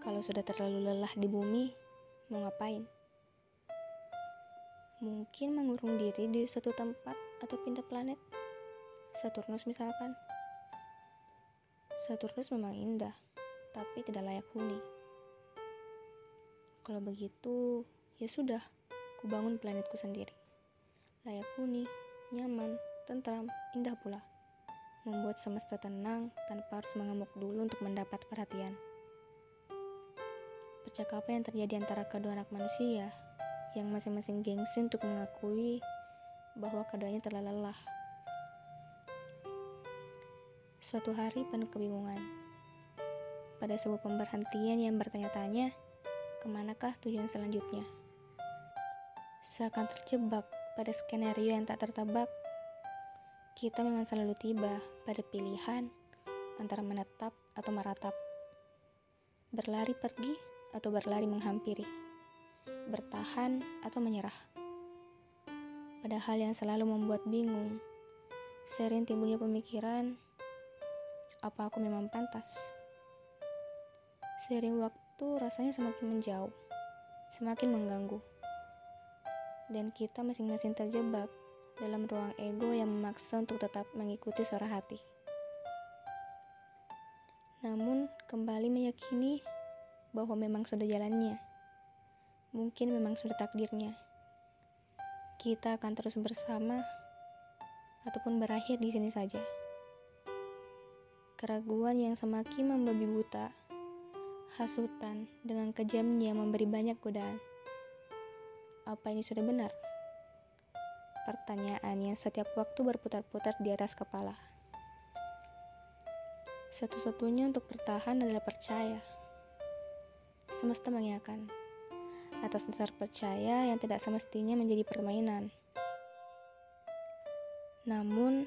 Kalau sudah terlalu lelah di bumi, mau ngapain? Mungkin mengurung diri di satu tempat atau pindah planet. Saturnus misalkan. Saturnus memang indah, tapi tidak layak huni. Kalau begitu, ya sudah, ku bangun planetku sendiri. Layak huni, nyaman, tentram, indah pula. Membuat semesta tenang tanpa harus mengamuk dulu untuk mendapat perhatian. Percakapan yang terjadi antara kedua anak manusia yang masing-masing gengsi untuk mengakui bahwa keduanya telah lelah. Suatu hari penuh kebingungan. Pada sebuah pemberhentian yang bertanya-tanya, ke manakah tujuan selanjutnya? Seakan terjebak pada skenario yang tak tertebak, kita memang selalu tiba pada pilihan antara menetap atau meratap. Berlari pergi atau berlari menghampiri. Bertahan atau menyerah. Padahal yang selalu membuat bingung, sering timbulnya pemikiran, apa aku memang pantas? Sering waktu rasanya semakin menjauh, semakin mengganggu. Dan kita masing-masing terjebak dalam ruang ego yang memaksa untuk tetap mengikuti suara hati. Namun, kembali meyakini bahwa memang sudah jalannya. Mungkin memang sudah takdirnya. Kita akan terus bersama ataupun berakhir di sini saja. Keraguan yang semakin membabi buta, hasutan dengan kejamnya memberi banyak godaan. Apa ini sudah benar? Pertanyaan yang setiap waktu berputar-putar di atas kepala. Satu-satunya untuk bertahan adalah percaya. Semesta mengiakan atas dasar percaya yang tidak semestinya menjadi permainan. Namun,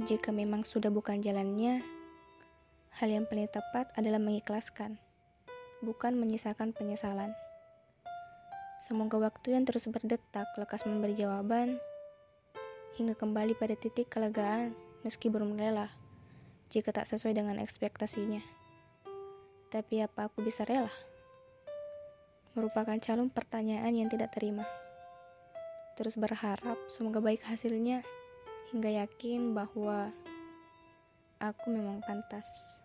jika memang sudah bukan jalannya, hal yang paling tepat adalah mengikhlaskan, bukan menyisakan penyesalan. Semoga waktu yang terus berdetak lekas memberi jawaban, hingga kembali pada titik kelegaan meski belum rela jika tak sesuai dengan ekspektasinya. Tapi apa aku bisa rela? Merupakan calon pertanyaan yang tidak terima. Terus berharap semoga baik hasilnya hingga yakin bahwa aku memang pantas.